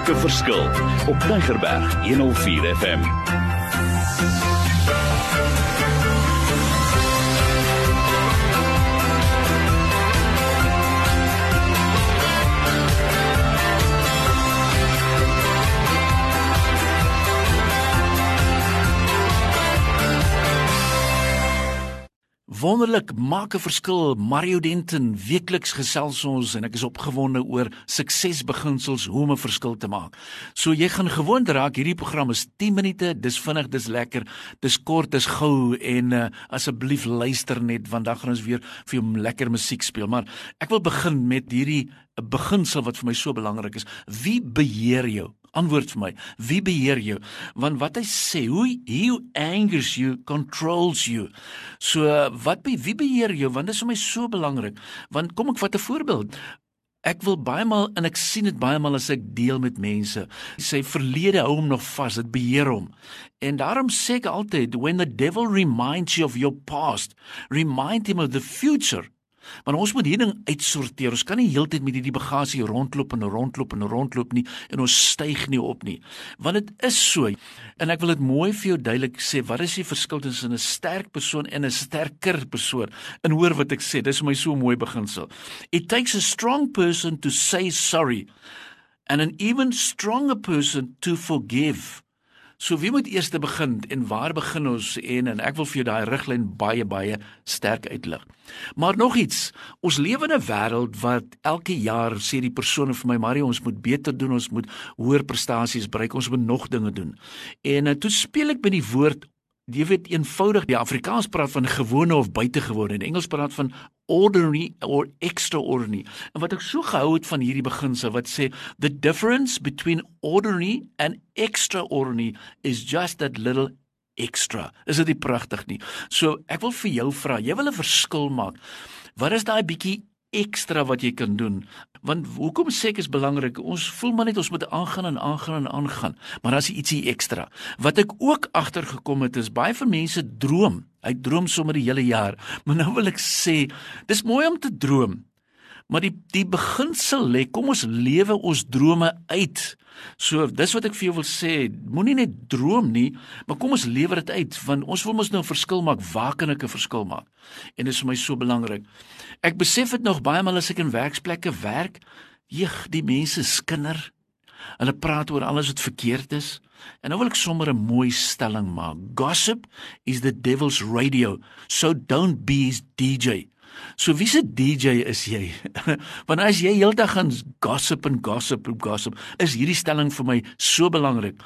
maak 'n verskil op Tigerberg 104 FM. Wonderlik, maak 'n verskil. Mario Denton weekliks gesels ons en ek is opgewonde oor suksesbeginsels hoe om 'n verskil te maak. So jy gaan gewoond raak, hierdie program is 10 minute, dis vinnig, dis lekker, dis kort, dis gou en uh, asseblief luister net want dan gaan ons weer vir jou lekker musiek speel. Maar ek wil begin met hierdie 'n beginsel wat vir my so belangrik is. Wie beheer jou? Antwoord vir my. Wie beheer jou? Want wat hy sê, hoe he who angers you controls you. So wat be, wie beheer jou? Want dit is vir my so belangrik. Want kom ek vat 'n voorbeeld. Ek wil baie maal en ek sien dit baie maal as ek deel met mense. Sy verlede hou hom nog vas, dit beheer hom. En daarom sê ek altyd when the devil reminds you of your past, remind him of the future. Maar ons moet hierdie ding uitsorteer. Ons kan nie heeltyd met hierdie bagasie rondloop en rondloop en rondloop nie en ons styg nie op nie. Want dit is so. En ek wil dit mooi vir jou duidelik sê, wat is die verskil tussen 'n sterk persoon en 'n sterker persoon? En hoor wat ek sê, dis my so mooi beginsel. It takes a strong person to say sorry and an even stronger person to forgive. So wie moet eers begin en waar begin ons en en ek wil vir jou daai riglyn baie baie sterk uitlig. Maar nog iets, ons lewe in 'n wêreld wat elke jaar sê die persone vir my Mario ons moet beter doen, ons moet hoër prestasies bereik, ons moet nog dinge doen. En uh, toe speel ek by die woord jy weet eenvoudig die Afrikaans praat van gewone of buitengewone en Engels praat van ordinary or extraordinary. En wat ek so gehou het van hierdie beginsel wat sê the difference between ordinary and extraordinary is just that little extra. Is dit nie pragtig nie? So ek wil vir jou vra, jy wil 'n verskil maak. Wat is daai bietjie ekstra wat jy kan doen. Want hoekom sê ek is belangrik? Ons voel maar net ons moet aangaan en aangaan en aangaan, maar daar's ietsie ekstra. Wat ek ook agtergekom het is baie van mense droom. Hy droom sommer die hele jaar. Maar nou wil ek sê, dis mooi om te droom. Maar die die beginsel lê, kom ons lewe ons drome uit. So dis wat ek vir jou wil sê, moenie net droom nie, maar kom ons lewer dit uit want ons wil mos nou 'n verskil maak. Waar kan ek 'n verskil maak? En dit is vir my so belangrik. Ek besef dit nog baie maal as ek in werksplekke werk, jeeg, die mense skinder. Hulle praat oor alles wat verkeerd is. En nou wil ek sommer 'n mooi stelling maak. Gossip is the devil's radio. So don't be his DJ. So wie se DJ is jy? Want as jy heeldag gaan gossip en gossip en gossip, is hierdie stelling vir my so belangrik.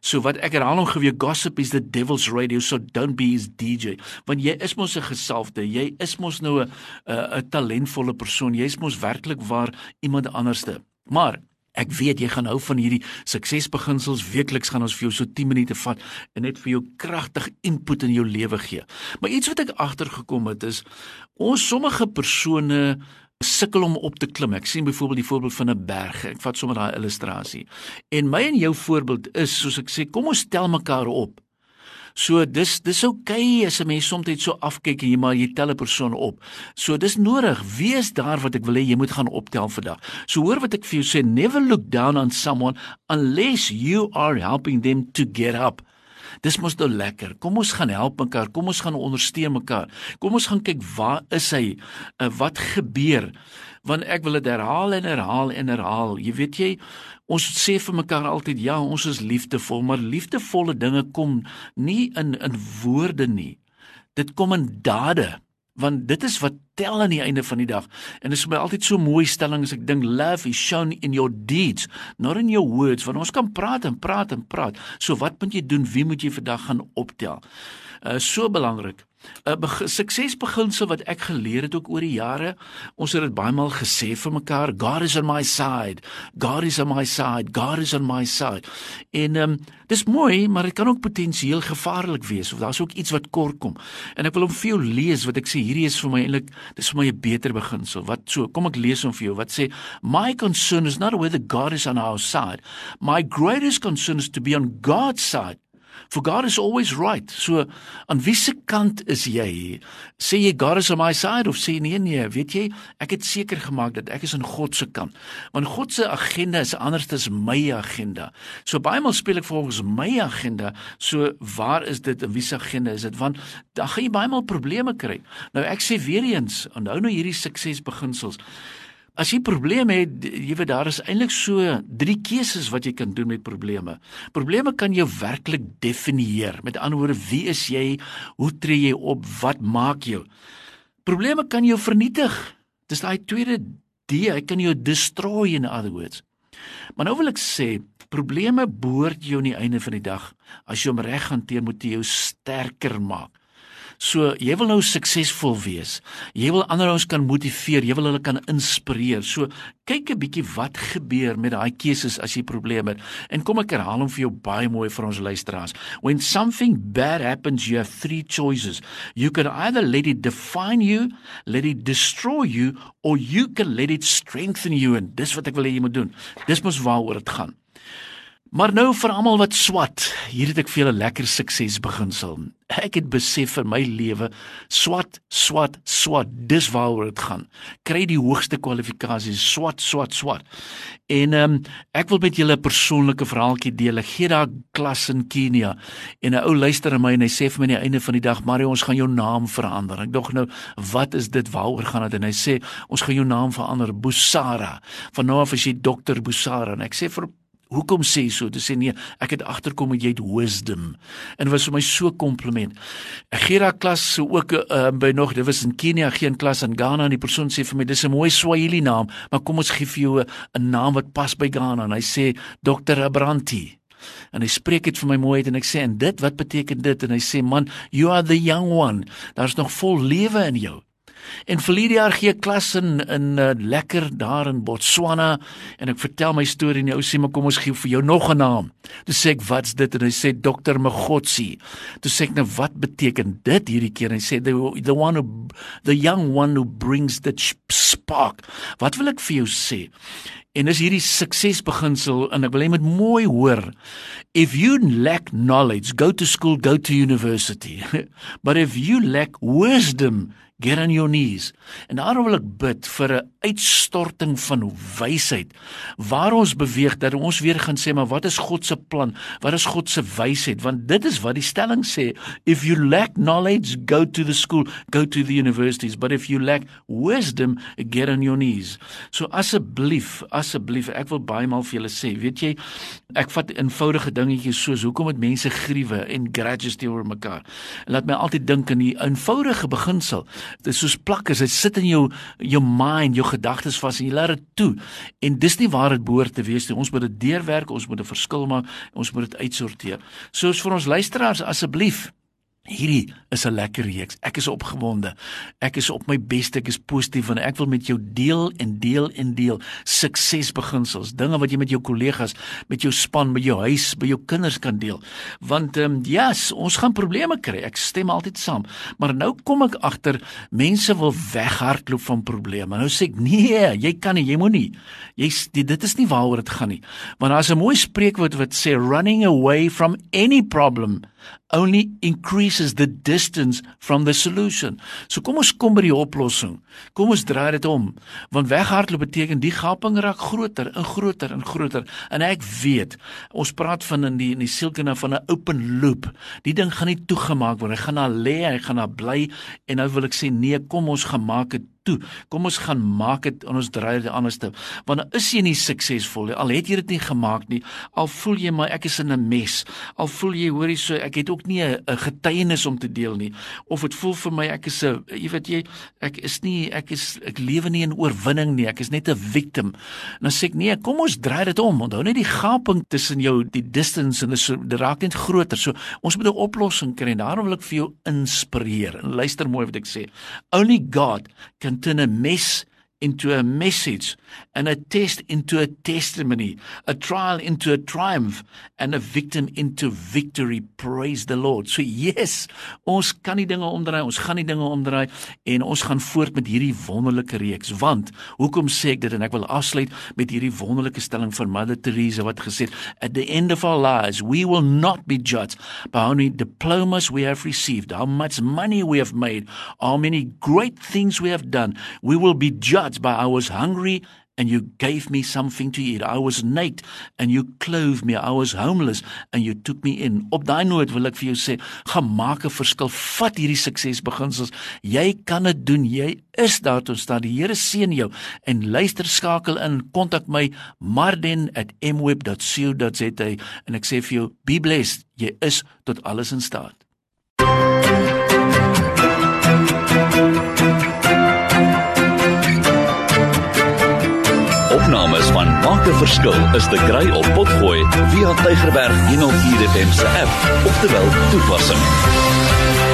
So wat ek herhaal hom geweet, gossip is the devil's radio, so don't be his DJ. Want jy is mos 'n gesalfde, jy is mos nou 'n 'n talentvolle persoon, jy's mos werklik waar iemand anderste. Maar Ek weet jy gaan hou van hierdie suksesbeginsels. Weekliks gaan ons vir jou so 10 minute vat en net vir jou kragtig input in jou lewe gee. Maar iets wat ek agtergekom het is ons sommige persone sukkel om op te klim. Ek sien byvoorbeeld die voorbeeld van 'n berg. Ek vat sommer daai illustrasie. En my en jou voorbeeld is soos ek sê, kom ons tel mekaar op. So dis dis okay as 'n mens soms net so afkyk en jy maar jy tel 'n persoon op. So dis nodig. Wees daar wat ek wil hê jy moet gaan optel vandag. So hoor wat ek vir jou sê, never look down on someone unless you are helping them to get up. Dis mos nou lekker. Kom ons gaan help mekaar. Kom ons gaan ondersteun mekaar. Kom ons gaan kyk waar is hy? Uh, wat gebeur? Want ek wil dit herhaal en herhaal en herhaal. Jy weet jy, Ons sê vir mekaar altyd ja, ons is liefdevol, maar liefdevolle dinge kom nie in in woorde nie. Dit kom in dade, want dit is wat tel aan die einde van die dag. En dit is vir my altyd so mooi stelling as ek dink love is shown in your deeds, not in your words, want ons kan praat en praat en praat. So wat moet jy doen? Wie moet jy vandag gaan optel? Uh so belangrik. 'n uh, suksesbeginsel wat ek geleer het ook oor die jare. Ons het dit baie maal gesê vir mekaar, God is on my side. God is on my side. God is on my side. En ehm um, dis mooi, maar dit kan ook potensieel gevaarlik wees of daar's ook iets wat kort kom. En ek wil hom vir jou lees wat ek sê hierdie is vir my eintlik dis vir my 'n beter beginsel. Wat so, kom ek lees hom vir jou. Wat sê my concern is not whether God is on our side. My greatest concern is to be on God's side For God is always right. So aan wiese kant is jy? Sê jy God is on my side of sê nee nee, weet jy, ek het seker gemaak dat ek is aan God se kant. Want God se agenda is anders as my agenda. So baie maal speel ek volgens my agenda. So waar is dit en wie se agenda is dit? Want dan gaan jy baie maal probleme kry. Nou ek sê weer eens, onthou nou hierdie suksesbeginsels. As jy probleme het, jy weet daar is eintlik so drie keuses wat jy kan doen met probleme. Probleme kan jou werklik definieer. Met ander woorde, wie is jy? Hoe tree jy op? Wat maak jou? Probleme kan jou vernietig. Dis daai tweede D, hy kan jou destroy in other words. Maar nou wil ek sê, probleme behoort jou aan die einde van die dag as jy hom reg hanteer, moet jy jou sterker maak. So jy wil nou suksesvol wees. Jy wil ander ouens kan motiveer, jy wil hulle kan inspireer. So kyk 'n bietjie wat gebeur met daai keuses as jy probleme het. En kom ek herhaal hom vir jou baie mooi vir ons luisteraars. When something bad happens, you have three choices. You can either let it define you, let it destroy you or you can let it strengthen you en dis wat ek wil hê jy moet doen. Dis mos waaroor dit gaan. Maar nou vir almal wat swat, hier het ek vir julle lekker sukses beginsel. Ek het besef in my lewe, swat, swat, swat, dis waaroor dit gaan. Kry die hoogste kwalifikasies, swat, swat, swat. En ehm um, ek wil met julle 'n persoonlike verhaaltjie deel. Ek gee daar klas in Kenia en 'n ou luister na my en hy sê vir my aan die einde van die dag, "Mario, ons gaan jou naam verander." Ek dog nou, wat is dit waaroor gaan dit? En hy sê, "Ons gaan jou naam verander, Busara. Van nou af is jy dokter Busara." En ek sê vir Hoekom sê jy so? Dis sê nee, ek het agterkom jy het wisdom. En was vir my so kompliment. Ek gee daai klas so ook uh, by nog, dit was in Kenia, geen klas in Ghana en die persoon sê vir my dis 'n mooi Swahili naam, maar kom ons gee vir jou 'n naam wat pas by Ghana en hy sê Dr. Abranti. En hy spreek dit vir my mooi uit en ek sê en dit wat beteken dit en hy sê man you are the young one daar's nog vol lewe in jou En verlede jaar gee ek klas in in uh, lekker daar in Botswana en ek vertel my storie en die ou sê maar kom ons gee vir jou nog 'n naam. Toe sê ek wat's dit en hy sê Dr Magotsi. Toe sê ek nou wat beteken dit hierdie keer? Hy sê the, the one who the young one who brings the spark. Wat wil ek vir jou sê? En dis hierdie suksesbeginsel en ek wil hê moet mooi hoor. If you lack knowledge, go to school, go to university. But if you lack wisdom, get on your knees. En daarom wil ek bid vir 'n uitstorting van wysheid waar ons beweeg dat ons weer gaan sê maar wat is God se plan? Wat is God se wysheid? Want dit is wat die stelling sê, if you lack knowledge, go to the school, go to the universities, but if you lack wisdom, get on your knees. So asseblief, asseblief, ek wil baie maal vir julle sê, weet jy, ek vat eenvoudige dingetjies soos hoekom het mense gruwe en grudges teenoor mekaar. En laat my altyd dink aan die eenvoudige beginsel Dit is soos plakkers, dit sit in jou jou mind, jou gedagtes vas en jy laat dit toe. En dis nie waar dit behoort te wees nie. Ons moet dit deurwerk, ons moet 'n verskil maak, ons moet dit uitsorteer. Soos vir ons luisteraars asseblief Hierdie is 'n lekker reeks. Ek is opgewonde. Ek is op my beste. Ek is positief en ek wil met jou deel en deel en deel suksesbeginsels, dinge wat jy met jou kollegas, met jou span, met jou huis, by jou kinders kan deel. Want ehm um, ja, yes, ons gaan probleme kry. Ek stem altyd saam. Maar nou kom ek agter mense wil weghardloop van probleme. Nou sê ek nee, jy kan nie, jy moet nie. Jy dit is nie waaroor dit gaan nie. Want daar's 'n mooi spreekwoord wat sê running away from any problem only increases the distance from the solution. So kom ons kom by die oplossing. Kom ons draai dit om. Want weghardloop beteken die gaping raak groter en groter en groter. En ek weet, ons praat van in die in die sielkunde van 'n open loop. Die ding gaan nie toegemaak word. Hy gaan daar lê, hy gaan daar bly en nou wil ek sê nee, kom ons gemaak dit toe. Kom ons gaan maak dit en ons draai dit anders te. Want nou is jy nie suksesvol nie. Al het jy dit nie gemaak nie, al voel jy maar ek is in 'n mes. Al voel jy hoor jy so ek het ook nie 'n getuienis om te deel nie. Of dit voel vir my ek is 'n jy weet jy ek is nie ek is ek lewe nie in oorwinning nie. Ek is net 'n victim. Dan sê ek nee, kom ons draai dit om. Onthou net die gaping tussen jou die distance en dit raak net groter. So ons moet 'n oplossing kry en daarom wil ek vir jou inspireer. En luister mooi wat ek sê. Only God can en a mes into a message and a test into a testimony, a trial into a triumph and a victim into victory. Praise the Lord. So yes, ons kan nie dinge omdraai, ons gaan nie dinge omdraai en ons gaan voort met hierdie wonderlike reeks. Want hoekom sê ek dit en ek wil afsluit met hierdie wonderlike stelling van Mother Teresa wat gesê het, at the end of our lives we will not be judged by how many diplomas we have received, how much money we have made, how many great things we have done. We will be judged by I was hungry and you gave me something to eat. I was naked and you clothed me. I was homeless and you took me in. Op daai noot wil ek vir jou sê, gaan maak 'n verskil. Vat hierdie suksesbeginsels. Jy kan dit doen. Jy is daar tot staan. Die Here seën jou en luister skakel in. Kontak my marden@mweb.co.za en ek sê vir jou, be blessed. Jy is tot alles in staat. Opnames van Maak 'n Verskil is te kry op Potgooi via Tigerberg 104 FM se app of te wel toepassing.